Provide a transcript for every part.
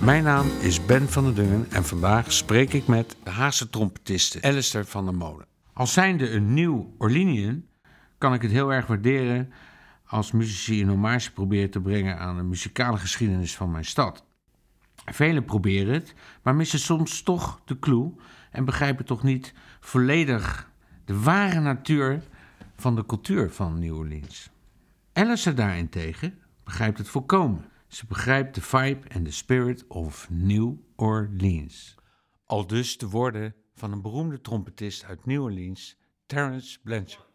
Mijn naam is Ben van der Dungen en vandaag spreek ik met de Haagse trompetiste Alistair van der Molen. Als zijnde een nieuw Orleanian kan ik het heel erg waarderen als muzici een hommage proberen te brengen aan de muzikale geschiedenis van mijn stad. Velen proberen het, maar missen soms toch de clue en begrijpen toch niet volledig de ware natuur van de cultuur van New Orleans. Alice daarentegen begrijpt het volkomen. Ze begrijpt de vibe en de spirit of New Orleans. Al dus de woorden van een beroemde trompetist uit New Orleans, Terence Blanchard.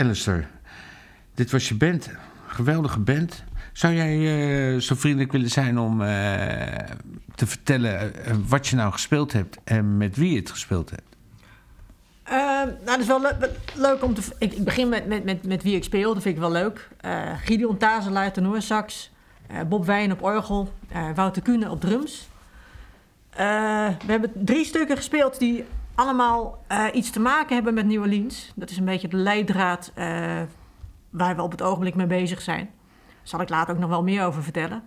Alistair. Dit was je band. Geweldige band. Zou jij eh, zo vriendelijk willen zijn om eh, te vertellen eh, wat je nou gespeeld hebt en met wie je het gespeeld hebt? Nou, dat is wel le- leuk om te... Ik, begin met, met, met, met wie ik speel, dat vind ik wel leuk. Gideon Tazelaar, tenorsax. eh Bob Wijn op orgel. Wouter Kuhne op drums. We hebben drie stukken gespeeld die allemaal eh, iets te maken hebben met New Orleans. Dat is een beetje de leidraad eh, waar we op het ogenblik mee bezig zijn. Daar zal ik later ook nog wel meer over vertellen.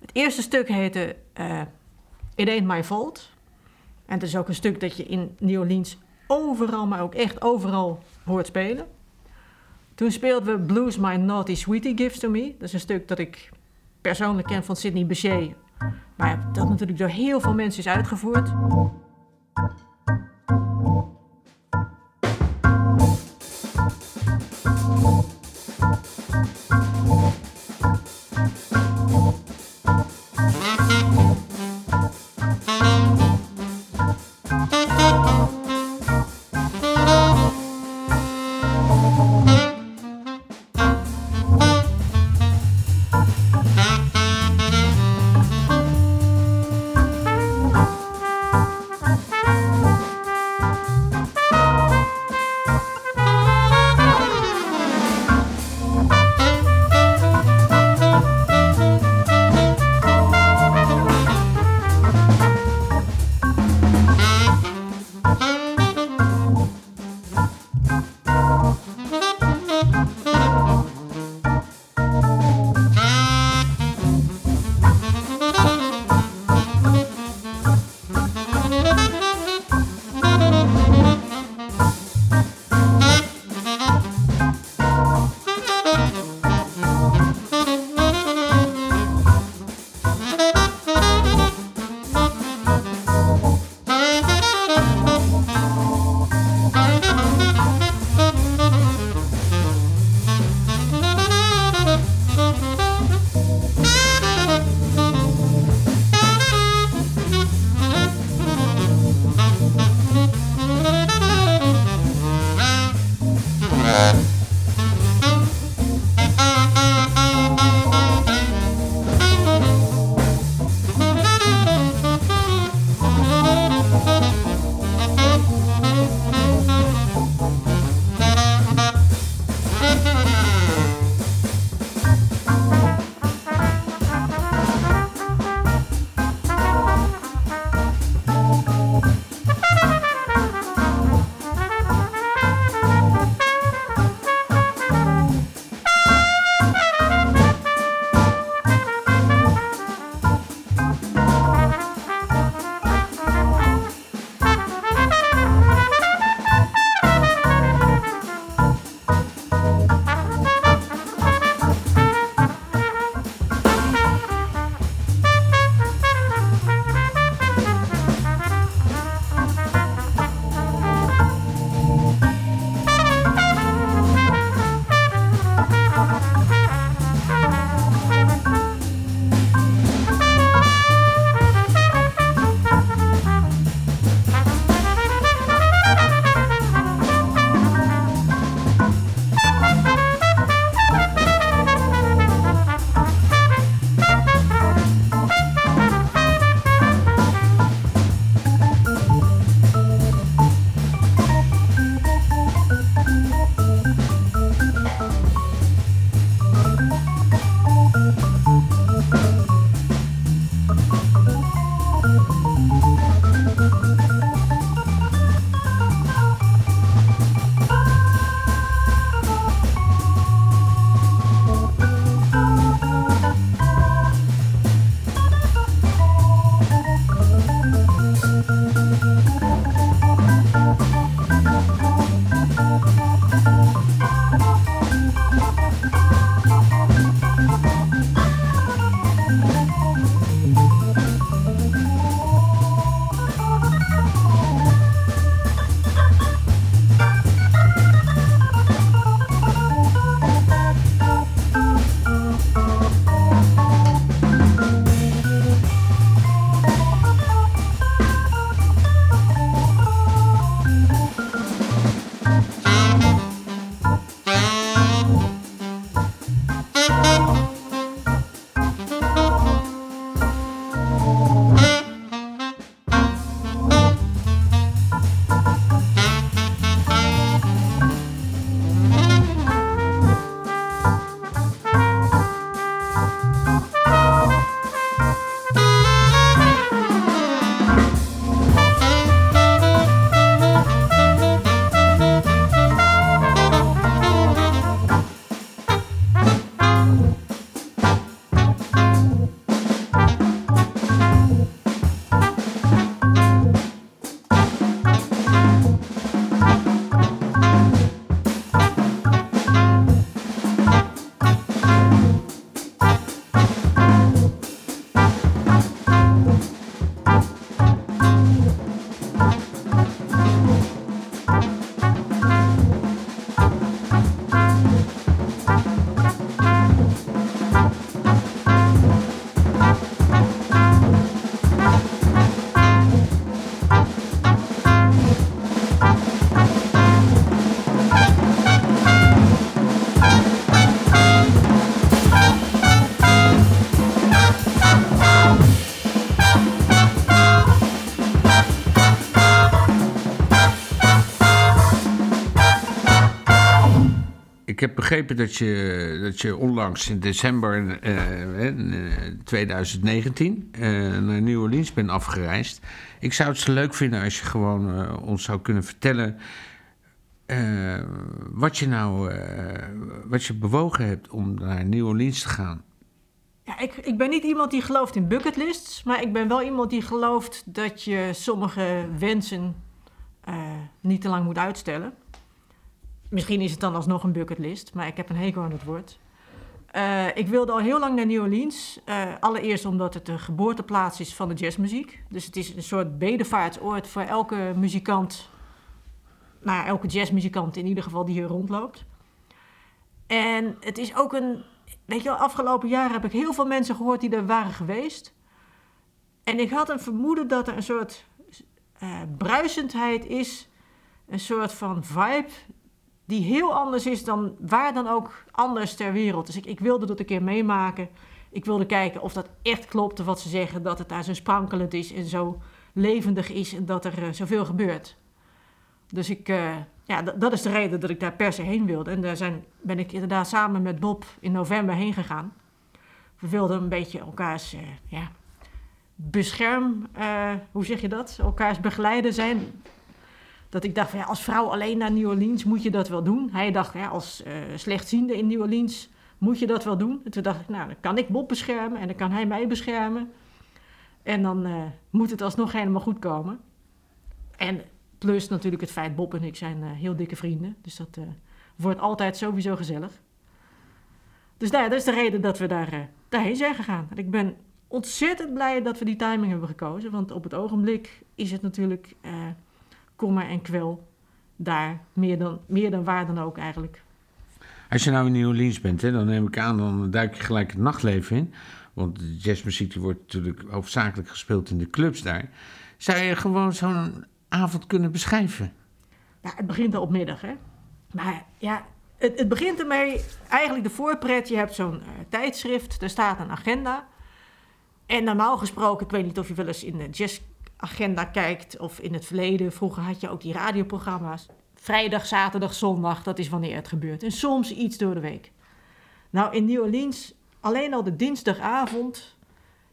Het eerste stuk heette eh It Ain't My Fault. En het is ook een stuk dat je in New Orleans overal, maar ook echt overal hoort spelen. Toen speelden we Blues My Naughty Sweetie Gives To Me. Dat is een stuk dat ik persoonlijk ken van Sidney Bechet. Maar dat natuurlijk door heel veel mensen is uitgevoerd. Ik heb begrepen dat je, dat je onlangs in december eh, eh, 2019 eh, naar New Orleans bent afgereisd. Ik zou het zo leuk vinden als je gewoon eh, ons zou kunnen vertellen eh, wat je nou eh, wat je bewogen hebt om naar New Orleans te gaan. Ja, ik, ik ben niet iemand die gelooft in bucketlists, maar ik ben wel iemand die gelooft dat je sommige wensen eh, niet te lang moet uitstellen. Misschien is het dan alsnog een bucketlist, maar ik heb een hekel aan het woord. Eh, ik wilde al heel lang naar New Orleans. Eh, allereerst omdat het de geboorteplaats is van de jazzmuziek. Dus het is een soort bedevaartsoord voor elke muzikant. Nou elke jazzmuzikant in ieder geval die hier rondloopt. En het is ook een... Weet je wel, afgelopen jaren heb ik heel veel mensen gehoord die er waren geweest. En ik had een vermoeden dat er een soort eh, bruisendheid is. Een soort van vibe die heel anders is dan waar dan ook anders ter wereld. Dus ik, ik wilde dat een keer meemaken. Ik wilde kijken of dat echt klopte wat ze zeggen. Dat het daar zo sprankelend is en zo levendig is en dat er eh, zoveel gebeurt. Dus ik, eh, ja, dat is de reden dat ik daar per se heen wilde. En daar zijn, ben ik inderdaad samen met Bob in november heen gegaan. We wilden een beetje elkaars eh, ja, bescherm, hoe zeg je dat? Elkaars begeleider zijn. Dat ik dacht, van, ja, als vrouw alleen naar New Orleans moet je dat wel doen. Hij dacht, ja, als eh, slechtziende in New Orleans moet je dat wel doen. En toen dacht ik, nou, dan kan ik Bob beschermen en dan kan hij mij beschermen. En dan eh, moet het alsnog helemaal goed komen. En plus natuurlijk het feit, Bob en ik zijn eh, heel dikke vrienden. Dus dat wordt altijd sowieso gezellig. Dus nou ja, dat is de reden dat we daar, daarheen zijn gegaan. Ik ben ontzettend blij dat we die timing hebben gekozen. Want op het ogenblik is het natuurlijk kommer en kwel daar. Meer dan, meer dan waar dan ook eigenlijk. Als je nou in New Orleans bent, hè, dan neem ik aan, dan duik je gelijk het nachtleven in. Want de jazzmuziek die wordt natuurlijk hoofdzakelijk gespeeld in de clubs daar. Zou je gewoon zo'n avond kunnen beschrijven? Ja, het begint al op middag, hè. Maar ja, het, het begint ermee, eigenlijk de voorpret. Je hebt zo'n eh, tijdschrift, er staat een agenda. En normaal gesproken, ik weet niet of je wel eens in de jazzagenda kijkt... of in het verleden, vroeger had je ook die radioprogramma's. Vrijdag, zaterdag, zondag, dat is wanneer het gebeurt. En soms iets door de week. Nou, in New Orleans, alleen al de dinsdagavond...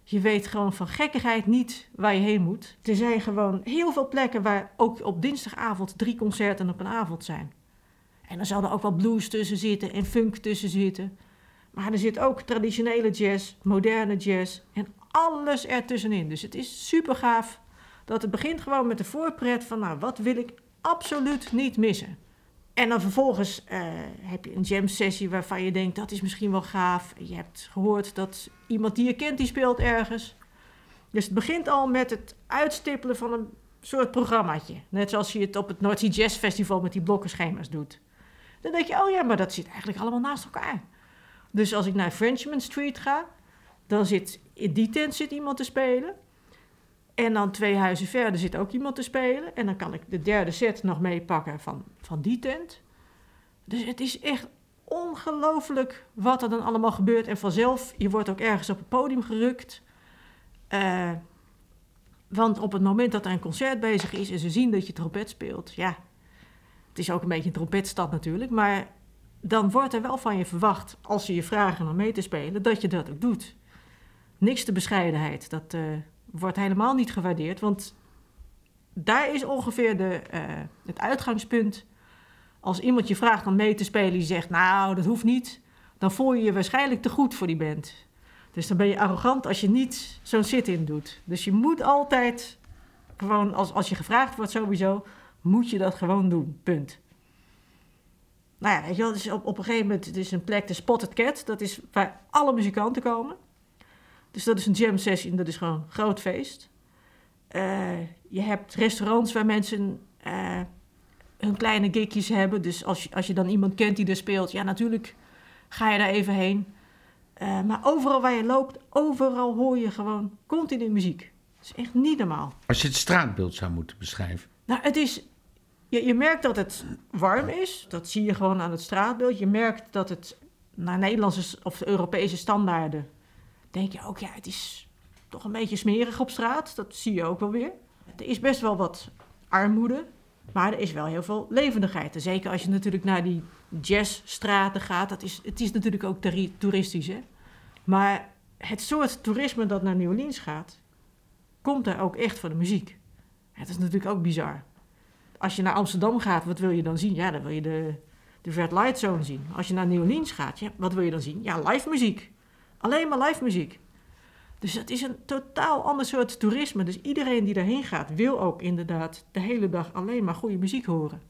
Je weet gewoon van gekkigheid niet waar je heen moet. Er zijn gewoon heel veel plekken waar ook op dinsdagavond drie concerten op een avond zijn. En er zal er ook wel blues tussen zitten en funk tussen zitten. Maar er zit ook traditionele jazz, moderne jazz en alles ertussenin. Dus het is super gaaf dat het begint gewoon met de voorpret van... nou, wat wil ik absoluut niet missen? En dan vervolgens eh, heb je een jam sessie waarvan je denkt dat is misschien wel gaaf. Je hebt gehoord dat iemand die je kent die speelt ergens. Dus het begint al met het uitstippelen van een soort programmaatje. Net zoals je het op het North Jazz Festival met die blokkenschema's doet. Dan denk je, oh ja, maar dat zit eigenlijk allemaal naast elkaar. Dus als ik naar Frenchman Street ga, dan zit in die tent zit iemand te spelen. En dan twee huizen verder zit ook iemand te spelen. En dan kan ik de derde set nog meepakken van, van die tent. Dus het is echt ongelooflijk wat er dan allemaal gebeurt. En vanzelf, je wordt ook ergens op het podium gerukt. Eh, want op het moment dat er een concert bezig is en ze zien dat je trompet speelt, ja, het is ook een beetje een trompetstad natuurlijk, maar dan wordt er wel van je verwacht, als ze je vragen om mee te spelen, dat je dat ook doet. Niks de bescheidenheid, dat eh, wordt helemaal niet gewaardeerd, want daar is ongeveer de, eh, het uitgangspunt. Als iemand je vraagt om mee te spelen, die zegt, nou, dat hoeft niet, dan voel je je waarschijnlijk te goed voor die band. Dus dan ben je arrogant als je niet zo'n sit-in doet. Dus je moet altijd gewoon, als, als je gevraagd wordt sowieso, moet je dat gewoon doen. Punt. Nou ja, weet je wel, dus op, op een gegeven moment, is een plek, de Spotted Cat, dat is waar alle muzikanten komen. Dus dat is een jam sessie en dat is gewoon een groot feest. Eh, je hebt restaurants waar mensen eh, hun kleine gigjes hebben. Dus als je, als je dan iemand kent die er speelt, ja natuurlijk ga je daar even heen. Uh, maar overal waar je loopt, overal hoor je gewoon continu muziek. Het is echt niet normaal. Als je het straatbeeld zou moeten beschrijven. Nou, het is... Je, je merkt dat het warm is. Dat zie je gewoon aan het straatbeeld. Je merkt dat het naar Nederlandse of Europese standaarden... denk je ook, ja, het is toch een beetje smerig op straat. Dat zie je ook wel weer. Er is best wel wat armoede. Maar er is wel heel veel levendigheid. En zeker als je natuurlijk naar die jazzstraten gaat. Dat is, het is natuurlijk ook toeristisch, hè. Maar het soort toerisme dat naar New Orleans gaat, komt daar ook echt voor de muziek. Het is natuurlijk ook bizar. Als je naar Amsterdam gaat, wat wil je dan zien? Ja, dan wil je de, de Red Light Zone zien. Als je naar New Orleans gaat, ja, wat wil je dan zien? Ja, live muziek. Alleen maar live muziek. Dus dat is een totaal ander soort toerisme. Dus iedereen die daarheen gaat, wil ook inderdaad de hele dag alleen maar goede muziek horen.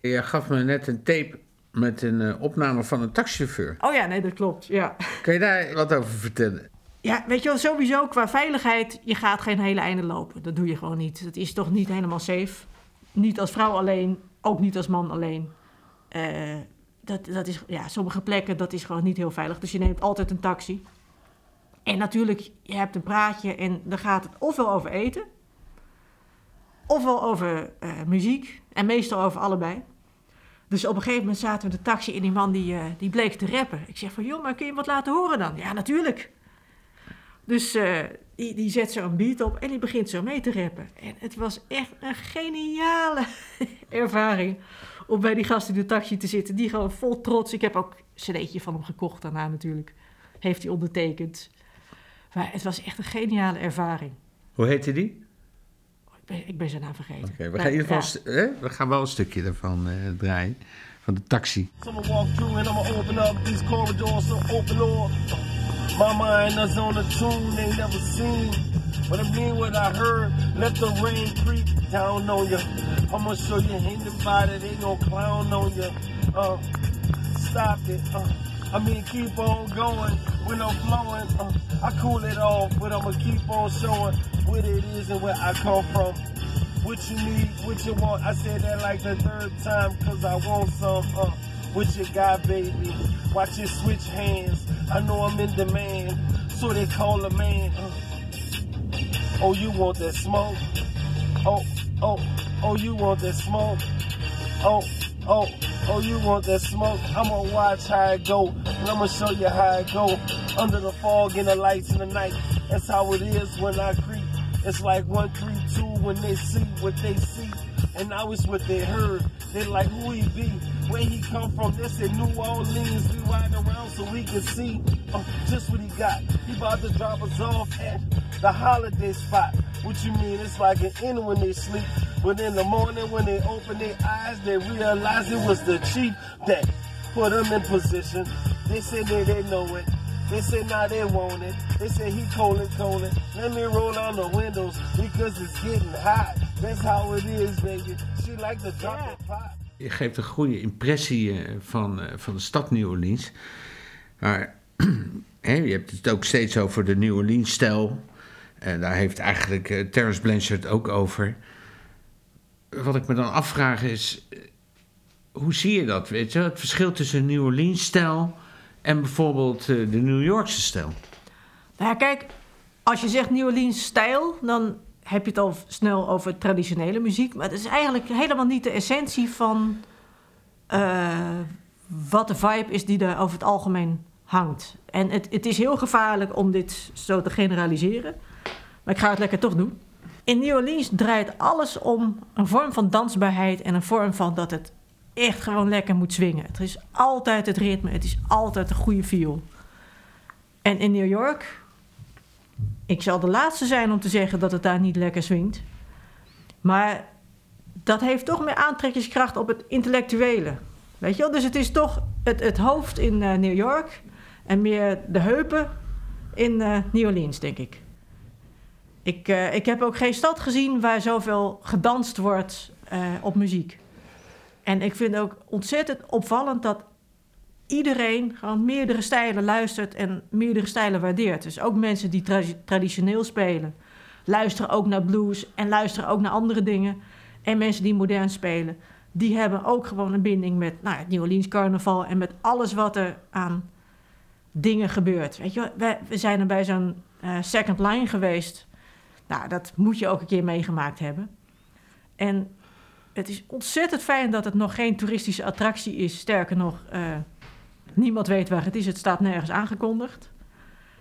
Je gaf me net een tape met een eh, opname van een taxichauffeur. Oh ja, nee, dat klopt. Ja. Kun je daar wat over vertellen? Ja, weet je wel, sowieso qua veiligheid, je gaat geen hele einde lopen. Dat doe je gewoon niet. Dat is toch niet helemaal safe. Niet als vrouw alleen, ook niet als man alleen. Eh, dat, dat is, ja, sommige plekken, dat is gewoon niet heel veilig. Dus je neemt altijd een taxi. En natuurlijk, je hebt een praatje en dan gaat het ofwel over eten... ofwel over eh, muziek en meestal over allebei. Dus op een gegeven moment zaten we in de taxi en die man die, eh, die bleek te rappen. Ik zeg van, joh, maar kun je wat laten horen dan? Ja, natuurlijk. Dus eh, die, die zet zo een beat op en die begint zo mee te rappen. En het was echt een geniale ervaring om bij die gast in de taxi te zitten. Die gewoon vol trots. Ik heb ook een cd'tje van hem gekocht daarna natuurlijk. Heeft hij ondertekend. Maar het was echt een geniale ervaring. Hoe heette die? Ik ben, ik ben zijn naam vergeten. Oké, we, Nou, gaan in ieder geval ja. st- hè? we gaan wel een stukje daarvan eh, draaien. Van de taxi. So I'ma walk through and I'ma open up these corridors so open door. My mind is on a tune they never seen. But I mean what I heard. Let the rain creep down on you. I'ma show you anybody they gon' clown on you. Uh, stop it. Uh, I mean keep on going when I'm flowing. Uh, I cool it off, but I'ma keep on showing what it is and where I come from. What you need, what you want. I said that like the third time, cause I want some. Uh, what you got, baby? Watch it switch hands. I know I'm in demand, so they call a man. Uh, oh, you want that smoke? Oh, oh, oh, you want that smoke? Oh, oh, oh, you want that smoke? I'ma watch how it go, and I'ma show you how it go. Under the fog and the lights in the night, that's how it is when I creep. It's like one, three, two when they see what they see. And now it's what they heard. They like who he be, where he come from. this said New Orleans. We riding around so we can see uh, just what he got. He about to drop us off at the holiday spot. What you mean? It's like an inn when they sleep. But in the morning when they open their eyes, they realize it was the chief that put them in position. They said they didn't know it. They said now they want it. They said he and cold. Let me roll down the windows because it's getting hot. That's how it is, baby. She like to drop Yeah. that pop. Je geeft een goede impressie eh, van, eh, van de stad New Orleans. Maar je hebt het ook steeds over de New Orleans-stijl. En daar heeft eigenlijk eh, Terence Blanchard ook over. Wat ik me dan afvraag is... Hoe zie je dat? Weet je? Het verschil tussen New Orleans-stijl... en bijvoorbeeld de New Yorkse stijl. Nou ja, kijk, als je zegt New Orleans stijl, dan heb je het al snel over traditionele muziek. Maar het is eigenlijk helemaal niet de essentie van eh, wat de vibe is die er over het algemeen hangt. En het, het is heel gevaarlijk om dit zo te generaliseren. Maar ik ga het lekker toch doen. In New Orleans draait alles om een vorm van dansbaarheid en een vorm van dat het echt gewoon lekker moet swingen. Het is altijd het ritme, het is altijd een goede feel. En in New York, ik zal de laatste zijn om te zeggen dat het daar niet lekker swingt. Maar dat heeft toch meer aantrekkingskracht op het intellectuele. Weet je wel? Dus het is toch het, het hoofd in eh, New York en meer de heupen in eh, New Orleans, denk ik. Ik, eh, ik heb ook geen stad gezien waar zoveel gedanst wordt op muziek. En ik vind ook ontzettend opvallend dat iedereen gewoon meerdere stijlen luistert en meerdere stijlen waardeert. Dus ook mensen die tra- traditioneel spelen, luisteren ook naar blues en luisteren ook naar andere dingen. En mensen die modern spelen, die hebben ook gewoon een binding met nou, het New Orleans carnaval en met alles wat er aan dingen gebeurt. Weet je, we zijn er bij zo'n eh, second line geweest. Nou, dat moet je ook een keer meegemaakt hebben. En het is ontzettend fijn dat het nog geen toeristische attractie is. Sterker nog, eh, niemand weet waar het is. Het staat nergens aangekondigd.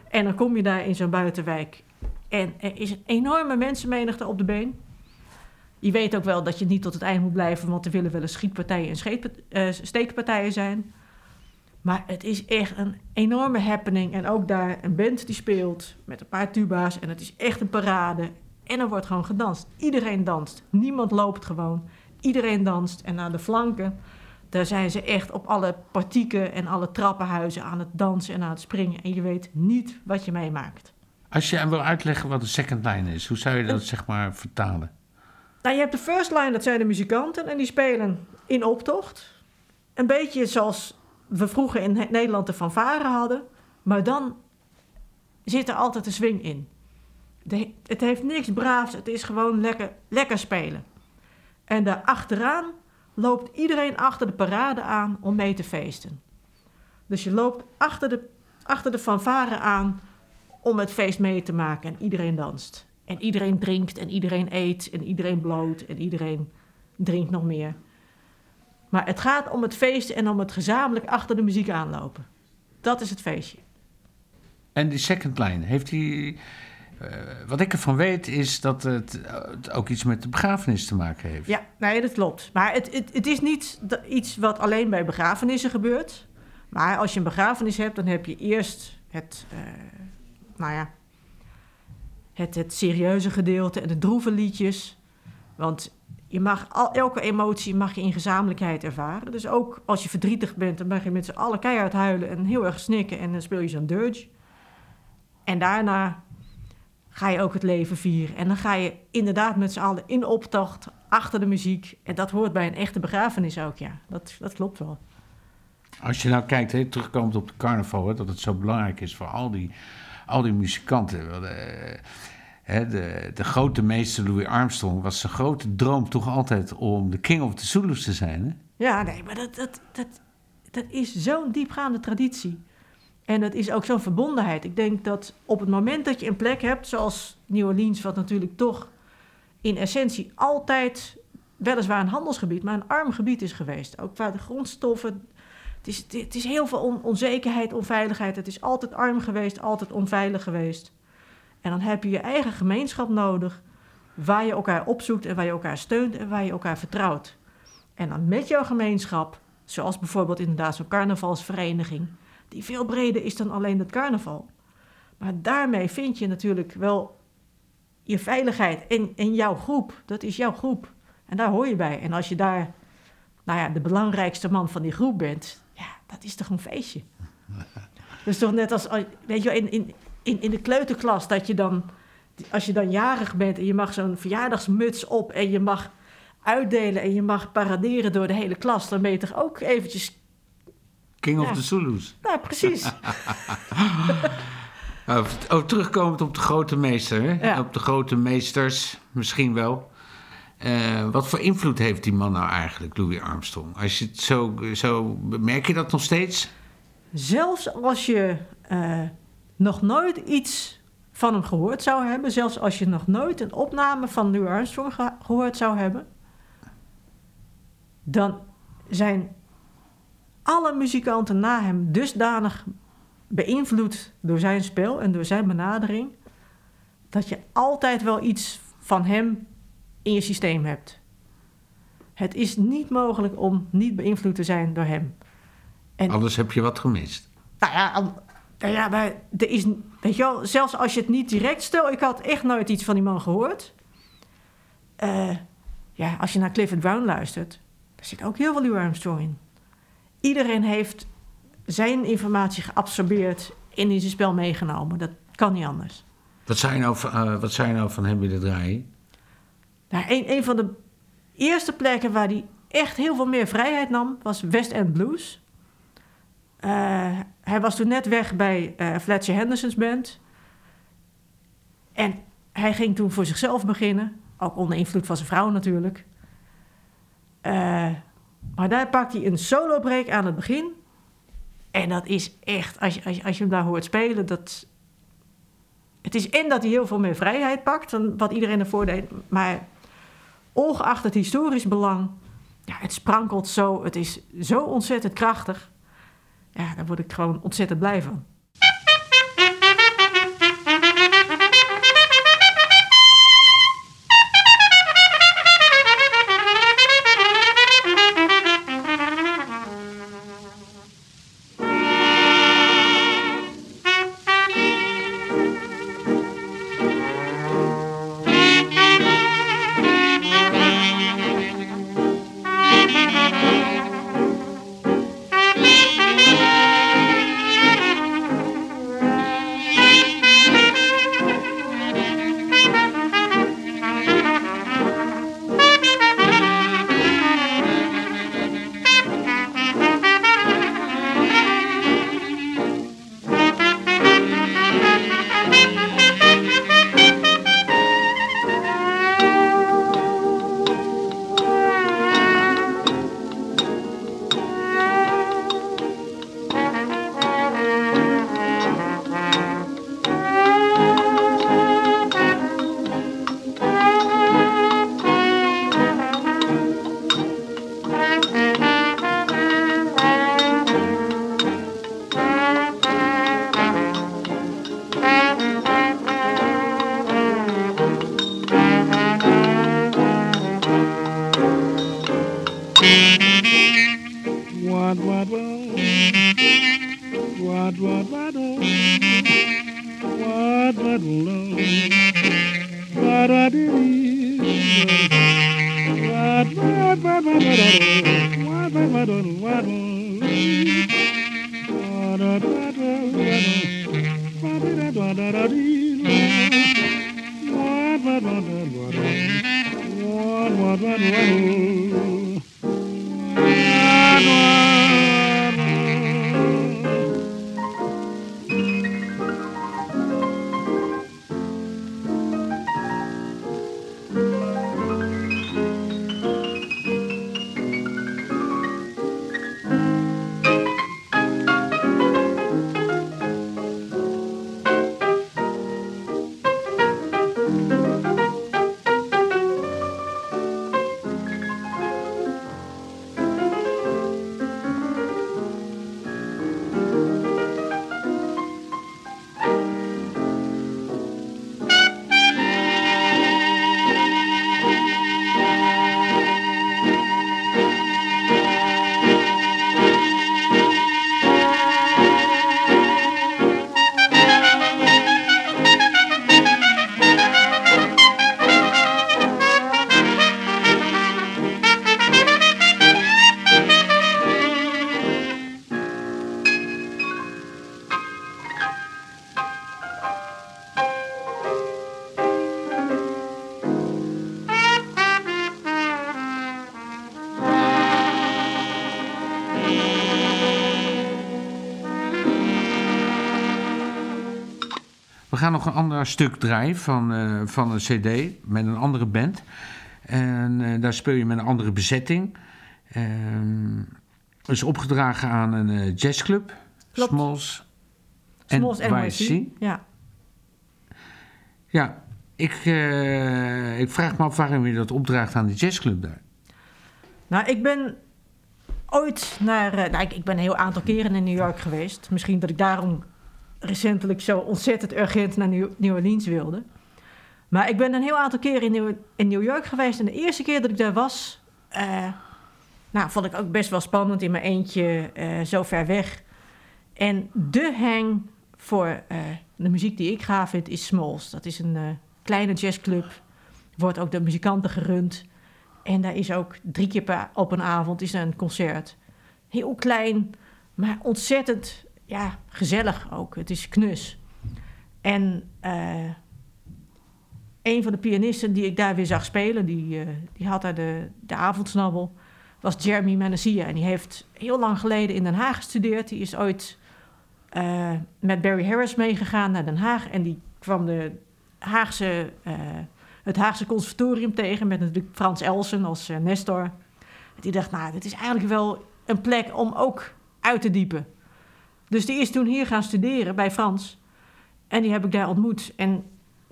En dan kom je daar in zo'n buitenwijk. En er is een enorme mensenmenigte op de been. Je weet ook wel dat je niet tot het eind moet blijven, want er willen wel eens schietpartijen en eh, steekpartijen zijn. Maar het is echt een enorme happening. En ook daar een band die speelt met een paar tuba's. En het is echt een parade. En er wordt gewoon gedanst. Iedereen danst. Niemand loopt gewoon. Iedereen danst. En aan de flanken, daar zijn ze echt op alle partieken en alle trappenhuizen aan het dansen en aan het springen. En je weet niet wat je meemaakt. Als je wil uitleggen wat een second line is, hoe zou je dat zeg maar vertalen? Nou, je hebt de first line, dat zijn de muzikanten. En die spelen in optocht. Een beetje zoals we vroeger in Nederland de fanfare hadden. Maar dan zit er altijd een swing in. De- het heeft niks braafs, het is gewoon lekker, lekker spelen. En daar achteraan loopt iedereen achter de parade aan om mee te feesten. Dus je loopt achter de, achter de fanfare aan om het feest mee te maken en iedereen danst. En iedereen drinkt en iedereen eet en iedereen bloot en iedereen drinkt nog meer. Maar het gaat om het feest en om het gezamenlijk achter de muziek aanlopen. Dat is het feestje. En die second line, heeft die... eh, wat ik ervan weet is dat het, eh, het ook iets met de begrafenis te maken heeft. Ja, nee, dat klopt. Maar het, het, is niet iets wat alleen bij begrafenissen gebeurt. Maar als je een begrafenis hebt, dan heb je eerst het, eh, nou ja, het, het serieuze gedeelte en de droeve liedjes. Want je mag al, elke emotie mag je in gezamenlijkheid ervaren. Dus ook als je verdrietig bent, dan mag je met z'n allen keihard huilen en heel erg snikken. En dan speel je zo'n dirge. En daarna ga je ook het leven vieren. En dan ga je inderdaad met z'n allen in optocht achter de muziek. En dat hoort bij een echte begrafenis ook, ja. Dat, dat klopt wel. Als je nou kijkt, hè, terugkomend op de carnaval, hè, dat het zo belangrijk is voor al die, al die muzikanten. Wel, eh, hè, de, de grote meester Louis Armstrong was zijn grote droom toch altijd om de king of the Zulus te zijn. Hè? Ja, nee, maar dat, dat, dat, dat is zo'n diepgaande traditie. En dat is ook zo'n verbondenheid. Ik denk dat op het moment dat je een plek hebt, zoals New Orleans, wat natuurlijk toch in essentie altijd weliswaar een handelsgebied, maar een arm gebied is geweest. Ook qua de grondstoffen. Het is, het is heel veel on- onzekerheid, onveiligheid. Het is altijd arm geweest, altijd onveilig geweest. En dan heb je je eigen gemeenschap nodig, waar je elkaar opzoekt en waar je elkaar steunt en waar je elkaar vertrouwt. En dan met jouw gemeenschap, zoals bijvoorbeeld inderdaad zo'n carnavalsvereniging, die veel breder is dan alleen het carnaval. Maar daarmee vind je natuurlijk wel je veiligheid in, in jouw groep. Dat is jouw groep. En daar hoor je bij. En als je daar, nou ja, de belangrijkste man van die groep bent, ja, dat is toch een feestje. dus toch net als, weet je, wel, in, in, in, in de kleuterklas, dat je dan, als je dan jarig bent en je mag zo'n verjaardagsmuts op en je mag uitdelen en je mag paraderen door de hele klas, dan ben je toch ook eventjes, King of the Zulus. nou precies. Oh, terugkomend op de grote meester, hè? Ja. op de grote meesters, misschien wel. Eh, wat voor invloed heeft die man nou eigenlijk, Louis Armstrong? Als je het zo, zo merk je dat nog steeds? Zelfs als je eh, nog nooit iets van hem gehoord zou hebben, zelfs als je nog nooit een opname van Louis Armstrong ge- gehoord zou hebben, dan zijn alle muzikanten na hem dusdanig beïnvloed door zijn spel en door zijn benadering, dat je altijd wel iets van hem in je systeem hebt. Het is niet mogelijk om niet beïnvloed te zijn door hem. En- Anders heb je wat gemist. nou ja, nou ja, maar er is, weet je wel, zelfs als je het niet direct stel, ik had echt nooit iets van die man gehoord. Eh, ja, als je naar Clifford Brown luistert, daar zit ook heel veel Louis Armstrong in. Iedereen heeft zijn informatie geabsorbeerd en in zijn spel meegenomen. Dat kan niet anders. Wat je nou, van- eh, wat je nou van hem willen draaien? Nou, een, een van de eerste plekken waar hij echt heel veel meer vrijheid nam, was West End Blues. Eh, hij was toen net weg bij eh, Fletcher Henderson's band. En hij ging toen voor zichzelf beginnen. Ook onder invloed van zijn vrouw natuurlijk. Eh, maar daar pakt hij een solo break aan het begin. En dat is echt, als je, als je, als je hem daar hoort spelen, dat... Het is en dat hij heel veel meer vrijheid pakt dan wat iedereen ervoor deed. Maar ongeacht het historisch belang, ja, het sprankelt zo. Het is zo ontzettend krachtig. Ja, daar word ik gewoon ontzettend blij van. Nog een ander stuk draaien van, eh, van een CD met een andere band. En eh, daar speel je met een andere bezetting. Ehm is opgedragen aan een eh, jazzclub, Klopt. Smalls, Smalls NYC. NYC. Ja. Ja, ik, ik vraag me af waarom je dat opdraagt aan die jazzclub daar. Nou, ik ben ooit naar... nou, ik, ik ben een heel aantal keren in New York geweest. Misschien dat ik daarom recentelijk zo ontzettend urgent naar New, Orleans wilde. Maar ik ben een heel aantal keren in New, in New York geweest. En de eerste keer dat ik daar was... eh, nou, vond ik ook best wel spannend in mijn eentje, eh, zo ver weg. En de hang voor eh, de muziek die ik gaaf vind is Smalls. Dat is een kleine jazzclub. Wordt ook door muzikanten gerund. En daar is ook drie keer per, op een avond is een concert. Heel klein, maar ontzettend ja, gezellig ook. Het is knus. En eh, een van de pianisten die ik daar weer zag spelen, die, eh, die had daar de, de avondsnabbel, was Jeremy Manasia. En die heeft heel lang geleden in Den Haag gestudeerd. Die is ooit eh, met Barry Harris meegegaan naar Den Haag. En die kwam de Haagse, het Haagse conservatorium tegen met natuurlijk Frans Elsen als Nestor. Die dacht, nou, dit is eigenlijk wel een plek om ook uit te diepen. Dus die is toen hier gaan studeren bij Frans. En die heb ik daar ontmoet. En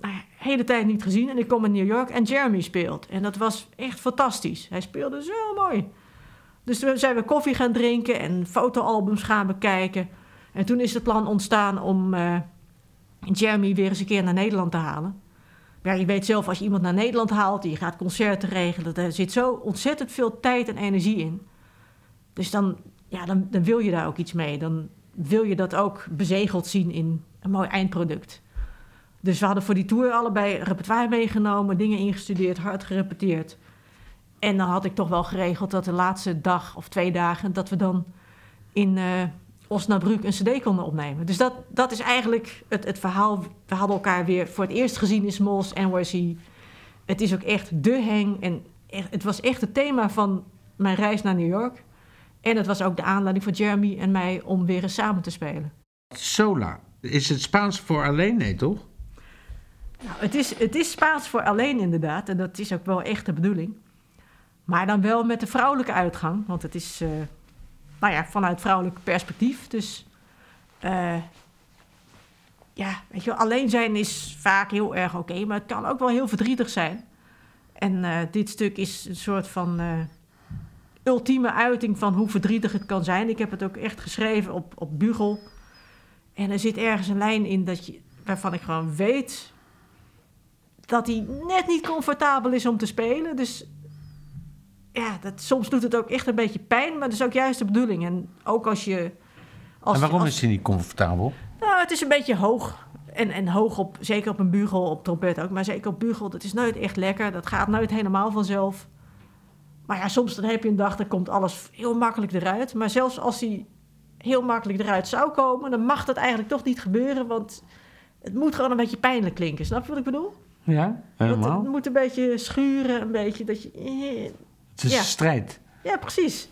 nou ja, hele tijd niet gezien. En ik kom in New York en Jeremy speelt. En dat was echt fantastisch. Hij speelde zo mooi. Dus toen zijn we koffie gaan drinken en fotoalbums gaan bekijken. En toen is het plan ontstaan om eh, Jeremy weer eens een keer naar Nederland te halen. Ja, je weet zelf, als je iemand naar Nederland haalt, je gaat concerten regelen, daar zit zo ontzettend veel tijd en energie in. Dus dan, ja, dan, dan wil je daar ook iets mee. Dan wil je dat ook bezegeld zien in een mooi eindproduct. Dus we hadden voor die tour allebei repertoire meegenomen, dingen ingestudeerd, hard gerepeteerd. En dan had ik toch wel geregeld dat de laatste dag of twee dagen... dat we dan in eh Osnabrück een cd konden opnemen. Dus dat, dat is eigenlijk het, het verhaal. We hadden elkaar weer voor het eerst gezien in Smalls, NYC. Het is ook echt de hang. En echt, het was echt het thema van mijn reis naar New York. En het was ook de aanleiding voor Jeremy en mij om weer eens samen te spelen. Sola, is het Spaans voor alleen? Nee, toch? Nou, het, is, het is Spaans voor alleen inderdaad. En dat is ook wel echt de bedoeling. Maar dan wel met de vrouwelijke uitgang. Want het is, eh, nou ja, vanuit vrouwelijk perspectief. Dus eh, ja, weet je wel, alleen zijn is vaak heel erg oké. maar het kan ook wel heel verdrietig zijn. En eh, dit stuk is een soort van ultieme uiting van hoe verdrietig het kan zijn. Ik heb het ook echt geschreven op, op bugel. En er zit ergens een lijn in dat je, waarvan ik gewoon weet dat hij net niet comfortabel is om te spelen. Dus ja, dat, soms doet het ook echt een beetje pijn, maar dat is ook juist de bedoeling. En ook als je... Als, en waarom als- is hij niet comfortabel? Nou, het is een beetje hoog. en, en hoog op, zeker op een bugel, op trompet ook, maar zeker op bugel, dat is nooit echt lekker. Dat gaat nooit helemaal vanzelf. Maar ja, soms dan heb je een dag, dan komt alles heel makkelijk eruit. Maar zelfs als hij heel makkelijk eruit zou komen, dan mag dat eigenlijk toch niet gebeuren, want het moet gewoon een beetje pijnlijk klinken. Snap je wat ik bedoel? Ja, Want helemaal. Het moet een beetje schuren, een beetje dat je... Het is ja. een strijd. Ja, precies.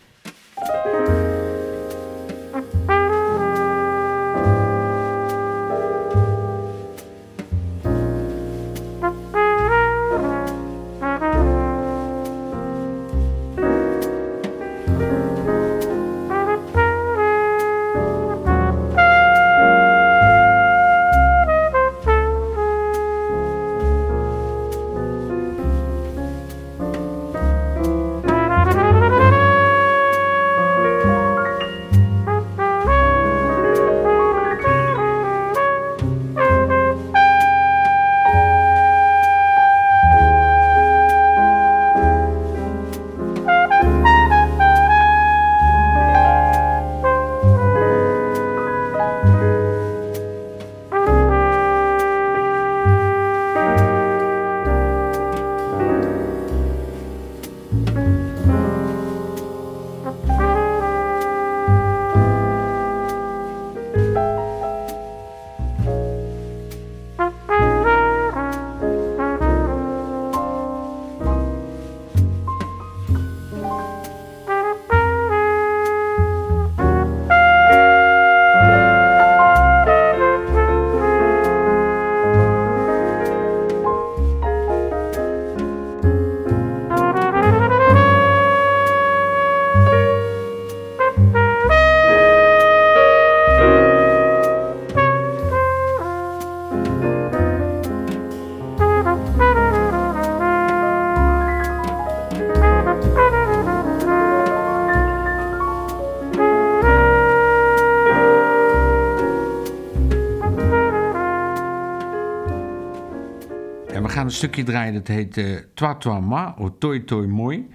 Stukje draaien dat heet eh Toi Toi Moi, of Toi Toi Moi.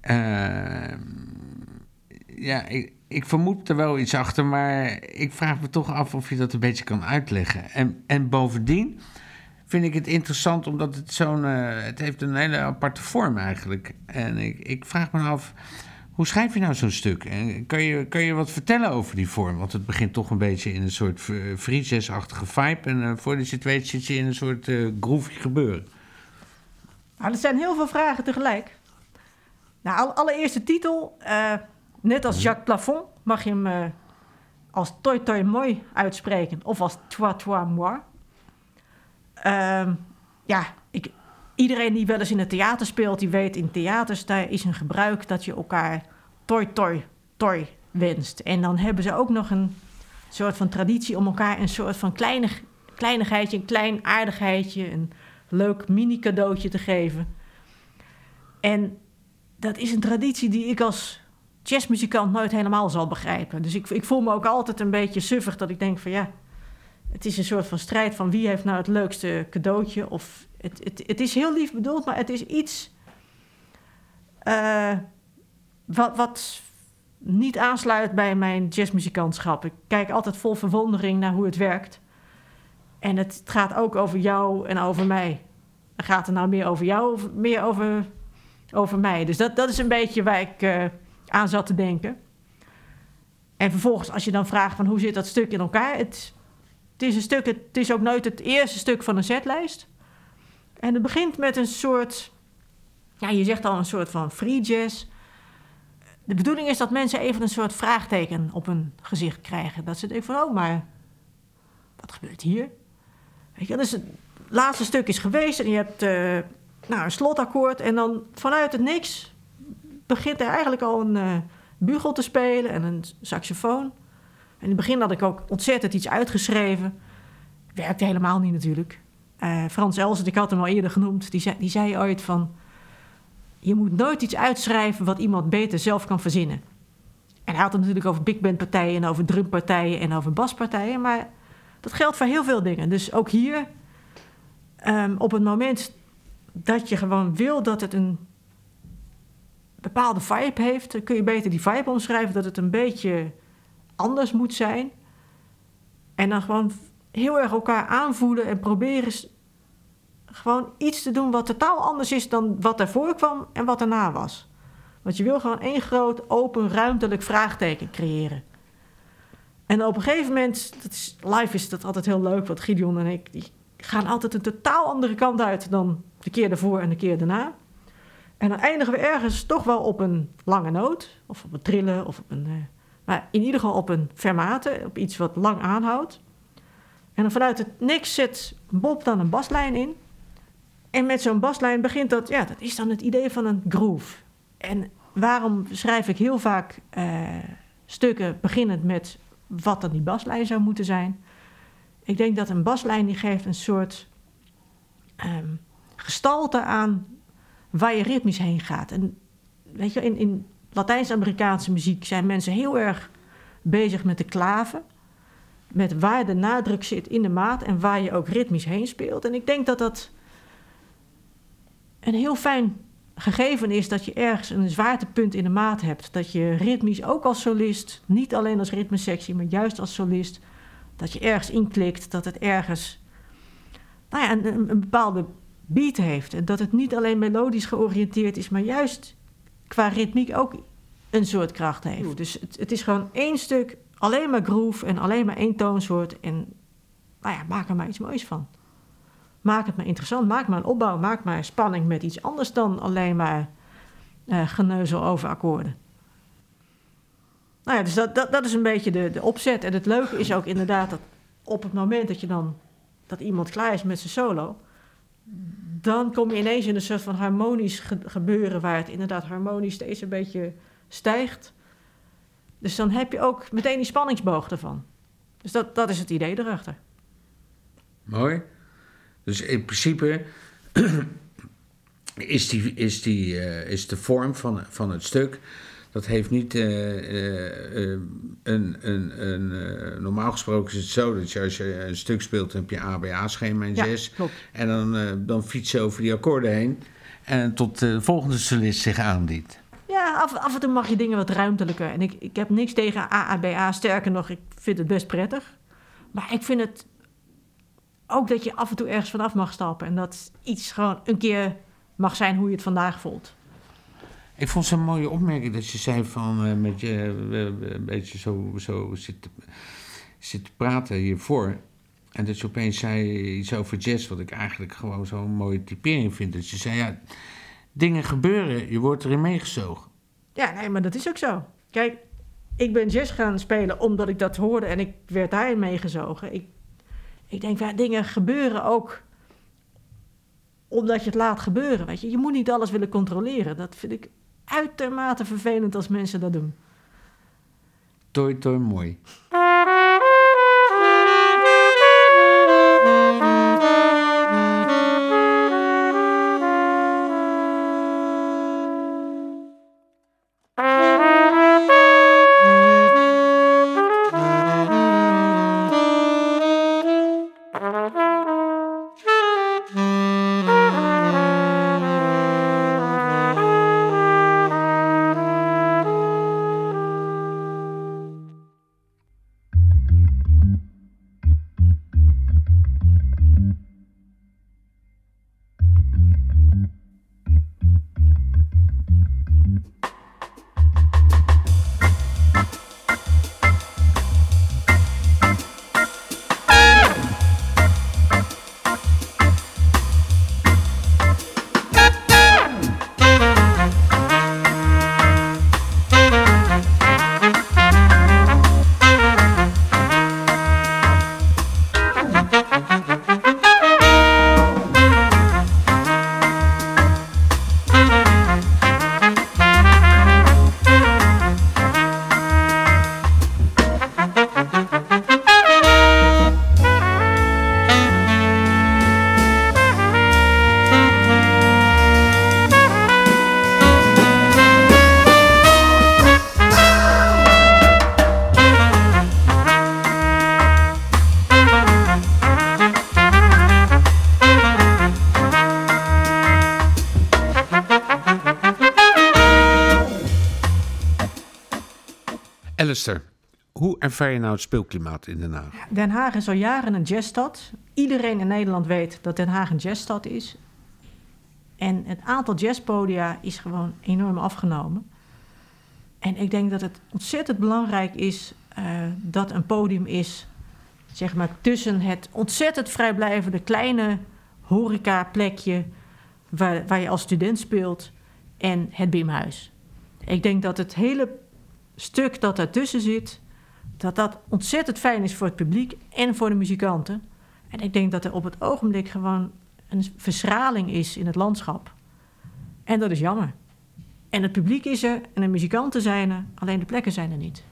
Eh, ja, ik, ik vermoed er wel iets achter, maar ik vraag me toch af of je dat een beetje kan uitleggen. En, en bovendien vind ik het interessant omdat het zo'n... eh, het heeft een hele aparte vorm eigenlijk. En ik, ik vraag me af, hoe schrijf je nou zo'n stuk? En kan, je, kan je wat vertellen over die vorm? Want het begint toch een beetje in een soort free jazz-achtige vibe. En eh voordat weet zit je in een soort eh groove gebeuren. Nou, er zijn heel veel vragen tegelijk. Nou, al- allereerst de titel. eh, net als Jacques Plafond mag je hem eh, als toi toi moi uitspreken. Of als toi toi moi. Ehm, ja, iedereen die wel eens in het theater speelt, die weet in theaters, daar is een gebruik dat je elkaar toi toi toi wenst. En dan hebben ze ook nog een soort van traditie om elkaar een soort van kleinig, kleinigheidje, een klein aardigheidje, een leuk mini cadeautje te geven. En dat is een traditie die ik als jazzmuzikant nooit helemaal zal begrijpen. Dus ik, ik voel me ook altijd een beetje suffig dat ik denk van ja, het is een soort van strijd van wie heeft nou het leukste cadeautje. Of het, het, het is heel lief bedoeld, maar het is iets eh, wat, wat niet aansluit bij mijn jazzmuzikantschap. Ik kijk altijd vol verwondering naar hoe het werkt. En het, gaat ook over jou en over mij. Gaat het nou meer over jou of meer over, over mij? Dus dat, dat is een beetje waar ik eh, aan zat te denken. En vervolgens, als je dan vraagt van hoe zit dat stuk in elkaar? Het, het is een stuk, het is ook nooit het eerste stuk van een setlijst. En het begint met een soort, ja, je zegt al een soort van free jazz. De bedoeling is dat mensen even een soort vraagteken op hun gezicht krijgen. Dat ze denken van, oh, maar wat gebeurt hier? Weet je, het laatste stuk is geweest en je hebt eh, nou, een slotakkoord. En dan vanuit het niks begint er eigenlijk al een eh, bugel te spelen en een saxofoon. In het begin had ik ook ontzettend iets uitgeschreven. Werkte helemaal niet natuurlijk. Eh, Frans Elzert, ik had hem al eerder genoemd, die zei, die zei ooit van... Je moet nooit iets uitschrijven wat iemand beter zelf kan verzinnen. En hij had het natuurlijk over big band partijen en over drumpartijen en over baspartijen. Maar dat geldt voor heel veel dingen. Dus ook hier, ehm, op het moment dat je gewoon wil dat het een bepaalde vibe heeft, kun je beter die vibe omschrijven dat het een beetje anders moet zijn. En dan gewoon heel erg elkaar aanvoelen en proberen gewoon iets te doen wat totaal anders is dan wat ervoor kwam en wat erna was. Want je wil gewoon één groot, open, ruimtelijk vraagteken creëren. En op een gegeven moment, dat is, live is dat altijd heel leuk, want Gideon en ik die gaan altijd een totaal andere kant uit dan de keer daarvoor en de keer daarna. En dan eindigen we ergens toch wel op een lange noot, of op een trillen, of op een. eh, in ieder geval op een fermate, op iets wat lang aanhoudt. En dan vanuit het niks zet Bob dan een baslijn in. En met zo'n baslijn begint dat, ja, dat is dan het idee van een groove. En waarom schrijf ik heel vaak eh, stukken beginnend met wat dan die baslijn zou moeten zijn? Ik denk dat een baslijn die geeft een soort ehm, gestalte aan waar je ritmisch heen gaat. En weet je, in, in Latijns-Amerikaanse muziek zijn mensen heel erg bezig met de klaven. Met waar de nadruk zit in de maat en waar je ook ritmisch heen speelt. En ik denk dat dat een heel fijn gegeven is dat je ergens een zwaartepunt in de maat hebt. Dat je ritmisch ook als solist, niet alleen als ritmesectie, maar juist als solist, dat je ergens inklikt, dat het ergens nou ja, een, een, bepaalde beat heeft. En dat het niet alleen melodisch georiënteerd is, maar juist qua ritmiek ook een soort kracht heeft. Dus het, het is gewoon één stuk, alleen maar groove en alleen maar één toonsoort. En nou ja, maak er maar iets moois van. Maak het maar interessant, maak maar een opbouw, maak maar spanning met iets anders dan alleen maar eh, geneuzel over akkoorden. Nou ja, dus dat, dat, dat is een beetje de, de opzet. En het leuke is ook inderdaad dat op het moment dat je dan dat iemand klaar is met zijn solo, dan kom je ineens in een soort van harmonisch ge- gebeuren waar het inderdaad harmonisch steeds een beetje stijgt. Dus dan heb je ook meteen die spanningsboog ervan. Dus dat, dat is het idee erachter. Mooi. Dus in principe is, die, is, die, eh, is de vorm van, van het stuk. Dat heeft niet. eh, eh, eh, een, een, een, normaal gesproken is het zo dat je als je een stuk speelt, dan heb je ABA-schema in Ja, zes. klopt. En dan, dan fiets je over die akkoorden heen. En tot de volgende solist zich aandient. Ja, af, af en toe mag je dingen wat ruimtelijker. En ik, ik heb niks tegen AABA. Sterker nog, ik vind het best prettig. Maar ik vind het ook dat je af en toe ergens vanaf mag stappen. En dat iets gewoon een keer mag zijn hoe je het vandaag voelt. Ik vond het een mooie opmerking dat je zei van eh, met je eh, een beetje zo, zo zit, te- zit te praten hiervoor. En dat je opeens zei iets over jazz, wat ik eigenlijk gewoon zo'n mooie typering vind. Dat je zei, ja, dingen gebeuren, je wordt erin meegezogen. Ja, nee, maar dat is ook zo. Kijk, ik ben jazz gaan spelen omdat ik dat hoorde en ik werd daarin meegezogen. Ik, ik denk, ja, dingen gebeuren ook omdat je het laat gebeuren. Weet je? je moet niet alles willen controleren. Dat vind ik uitermate vervelend als mensen dat doen. Toi, toi, mooi. Hoe ervaar je nou het speelklimaat in Den Haag? Den Haag is al jaren een jazzstad. Iedereen in Nederland weet dat Den Haag een jazzstad is. En het aantal jazzpodia is gewoon enorm afgenomen. En ik denk dat het ontzettend belangrijk is uh, dat een podium is, zeg maar, tussen het ontzettend vrijblijvende kleine horecaplekje waar, waar je als student speelt en het Bimhuis. Ik denk dat het hele stuk dat daartussen zit, dat dat ontzettend fijn is voor het publiek en voor de muzikanten. En ik denk dat er op het ogenblik gewoon een verschraling is in het landschap. En dat is jammer. En het publiek is er en de muzikanten zijn er, alleen de plekken zijn er niet.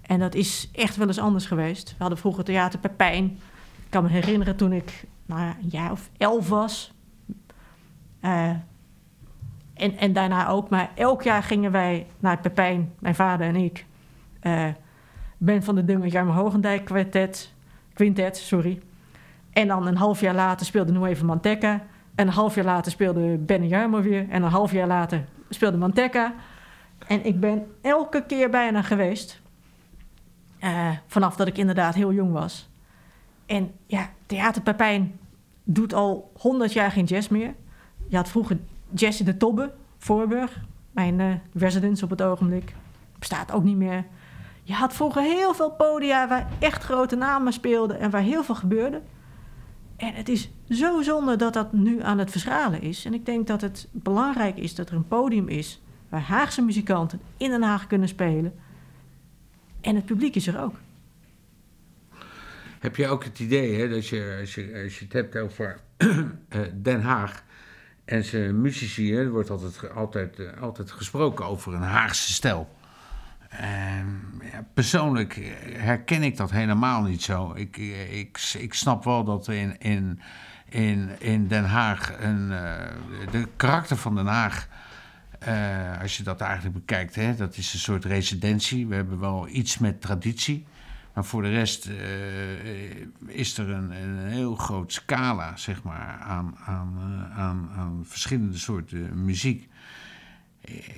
En dat is echt wel eens anders geweest. We hadden vroeger Theater Pepijn. Ik kan me herinneren toen ik nou, een jaar of elf was. Uh, en, en daarna ook. Maar elk jaar gingen wij naar Pepijn, mijn vader en ik. Uh, ben van de Dunge Jarme Hogendijk kwartet, quintet, sorry. En dan een half jaar later speelde Nueva Manteca. En een half jaar later speelde Ben Jarmo weer. En een half jaar later speelde Manteca. En ik ben elke keer bijna geweest. Uh, vanaf dat ik inderdaad heel jong was. En ja, Theater Pepijn doet al honderd jaar geen jazz meer. Je had vroeger jazz in de Tobbe, Voorburg. Mijn uh, residence op het ogenblik. Bestaat ook niet meer. Je had vroeger heel veel podia waar echt grote namen speelden en waar heel veel gebeurde. En het is zo zonde dat dat nu aan het verschalen is. En ik denk dat het belangrijk is dat er een podium is waar Haagse muzikanten in Den Haag kunnen spelen. En het publiek is er ook. Heb je ook het idee hè, dat je als, je, het hebt over eh, Den Haag en zijn muzici, er wordt altijd, altijd, eh, altijd gesproken over een Haagse stijl. Ja, persoonlijk herken ik dat helemaal niet zo. Ik, ik, ik snap wel dat in, in, in, in Den Haag een, uh, de karakter van Den Haag. Uh, als je dat eigenlijk bekijkt, hè, dat is een soort residentie. We hebben wel iets met traditie. Maar voor de rest is er een, een heel groot scala zeg maar, aan, aan, aan, aan verschillende soorten muziek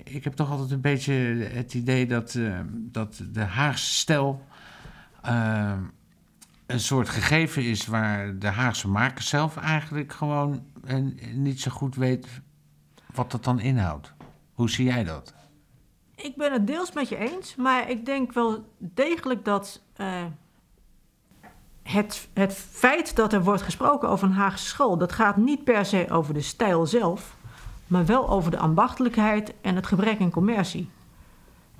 ik heb toch altijd een beetje het idee dat, uh, dat de Haagse stijl uh, een soort gegeven is waar de Haagse maker zelf eigenlijk gewoon niet zo goed weet wat dat dan inhoudt. Hoe zie jij dat? Ik ben het deels met je eens, maar ik denk wel degelijk dat het, het feit dat er wordt gesproken over een Haagse school, dat gaat niet per se over de stijl zelf maar wel over de ambachtelijkheid en het gebrek aan commercie.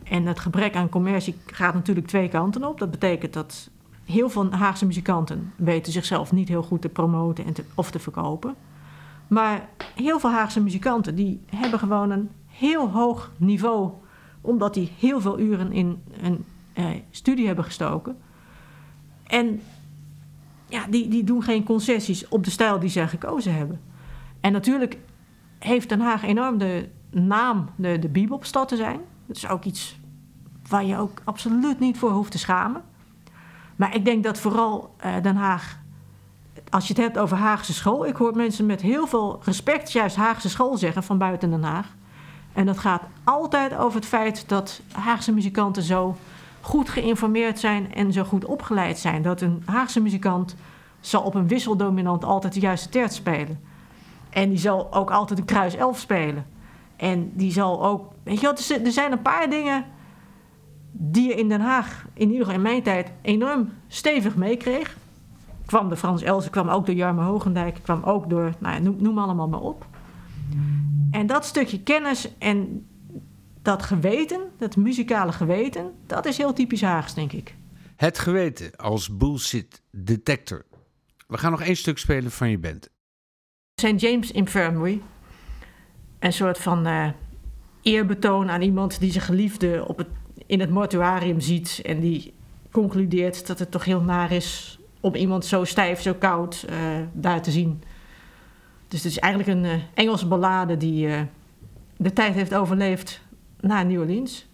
En het gebrek aan commercie gaat natuurlijk twee kanten op. Dat betekent dat heel veel Haagse muzikanten weten zichzelf niet heel goed te promoten en te, of te verkopen. Maar heel veel Haagse muzikanten die hebben gewoon een heel hoog niveau, omdat die heel veel uren in een eh, studie hebben gestoken. En ja, die, die doen geen concessies op de stijl die zij gekozen hebben. En natuurlijk heeft Den Haag enorm de naam de, de bebopstad te zijn. Dat is ook iets waar je ook absoluut niet voor hoeft te schamen. Maar ik denk dat vooral uh, Den Haag, als je het hebt over Haagse school, ik hoor mensen met heel veel respect juist Haagse school zeggen van buiten Den Haag. En dat gaat altijd over het feit dat Haagse muzikanten zo goed geïnformeerd zijn en zo goed opgeleid zijn. Dat een Haagse muzikant zal op een wisseldominant altijd de juiste terts spelen. En die zal ook altijd een kruis 11 spelen. En die zal ook. Weet je wat, er zijn een paar dingen die je in Den Haag, in ieder geval in mijn tijd, enorm stevig meekreeg. Kwam de Frans Elsen, kwam ook door Jarme Hogendijk, kwam ook door, nou ja, noem, noem allemaal maar op. En dat stukje kennis en dat geweten, dat muzikale geweten, dat is heel typisch Haags, denk ik. Het geweten als bullshit detector. We gaan nog één stuk spelen van je band. St. James Infirmary. Een soort van uh, eerbetoon aan iemand die zijn geliefde op het, in het mortuarium ziet. En die concludeert dat het toch heel naar is om iemand zo stijf, zo koud uh, daar te zien. Dus het is eigenlijk een uh, Engelse ballade die de tijd heeft overleefd na New Orleans.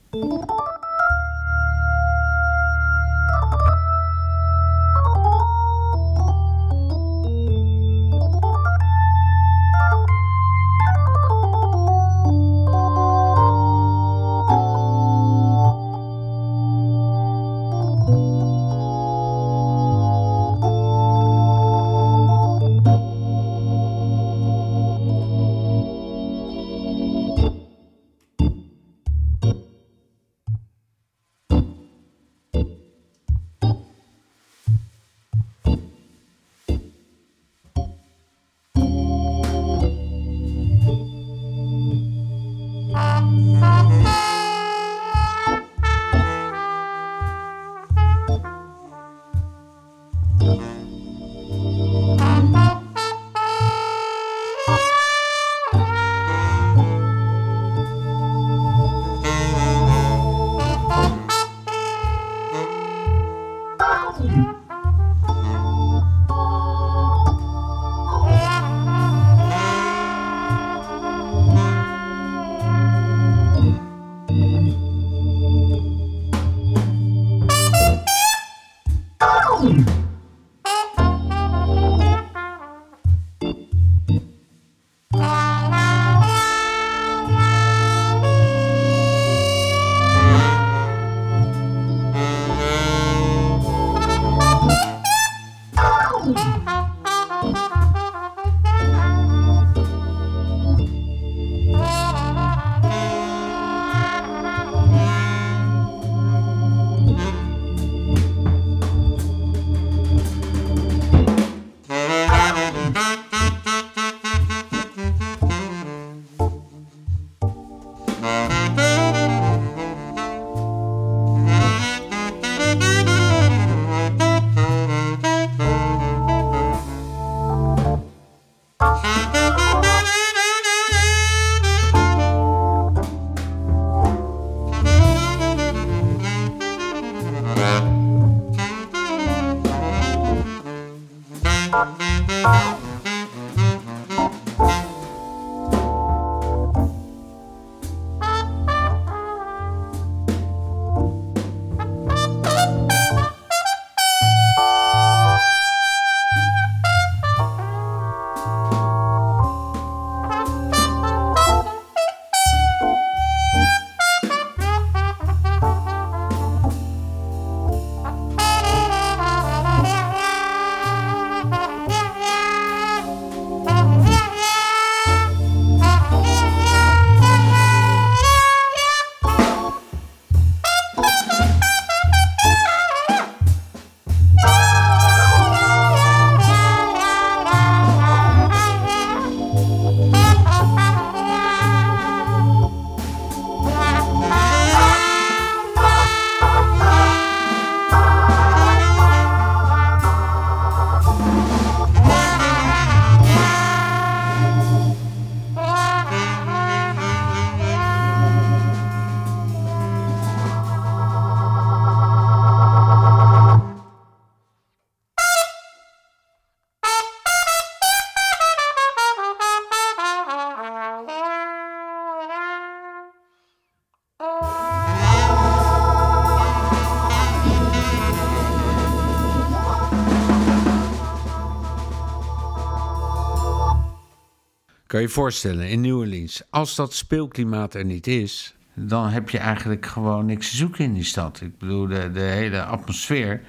Je voorstellen, in New Orleans, als dat speelklimaat er niet is, dan heb je eigenlijk gewoon niks te zoeken in die stad. Ik bedoel, de, de hele atmosfeer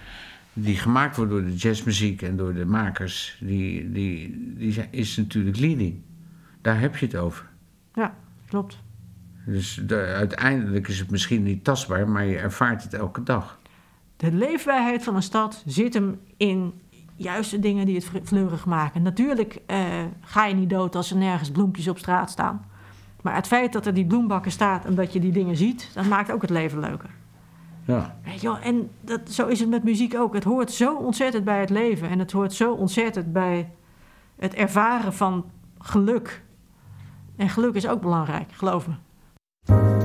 die gemaakt wordt door de jazzmuziek en door de makers, die, die, die is natuurlijk leading. Daar heb je het over. Ja, klopt. Dus de- uiteindelijk is het misschien niet tastbaar, maar je ervaart het elke dag. De leefbaarheid van een stad zit hem in juist de dingen die het fleurig maken. Natuurlijk eh, ga je niet dood als er nergens bloempjes op straat staan. Maar het feit dat er die bloembakken staat en dat je die dingen ziet, dat maakt ook het leven leuker. Ja, Weet je wel, en dat, zo is het met muziek ook. Het hoort zo ontzettend bij het leven en het hoort zo ontzettend bij het ervaren van geluk. En geluk is ook belangrijk, geloof me.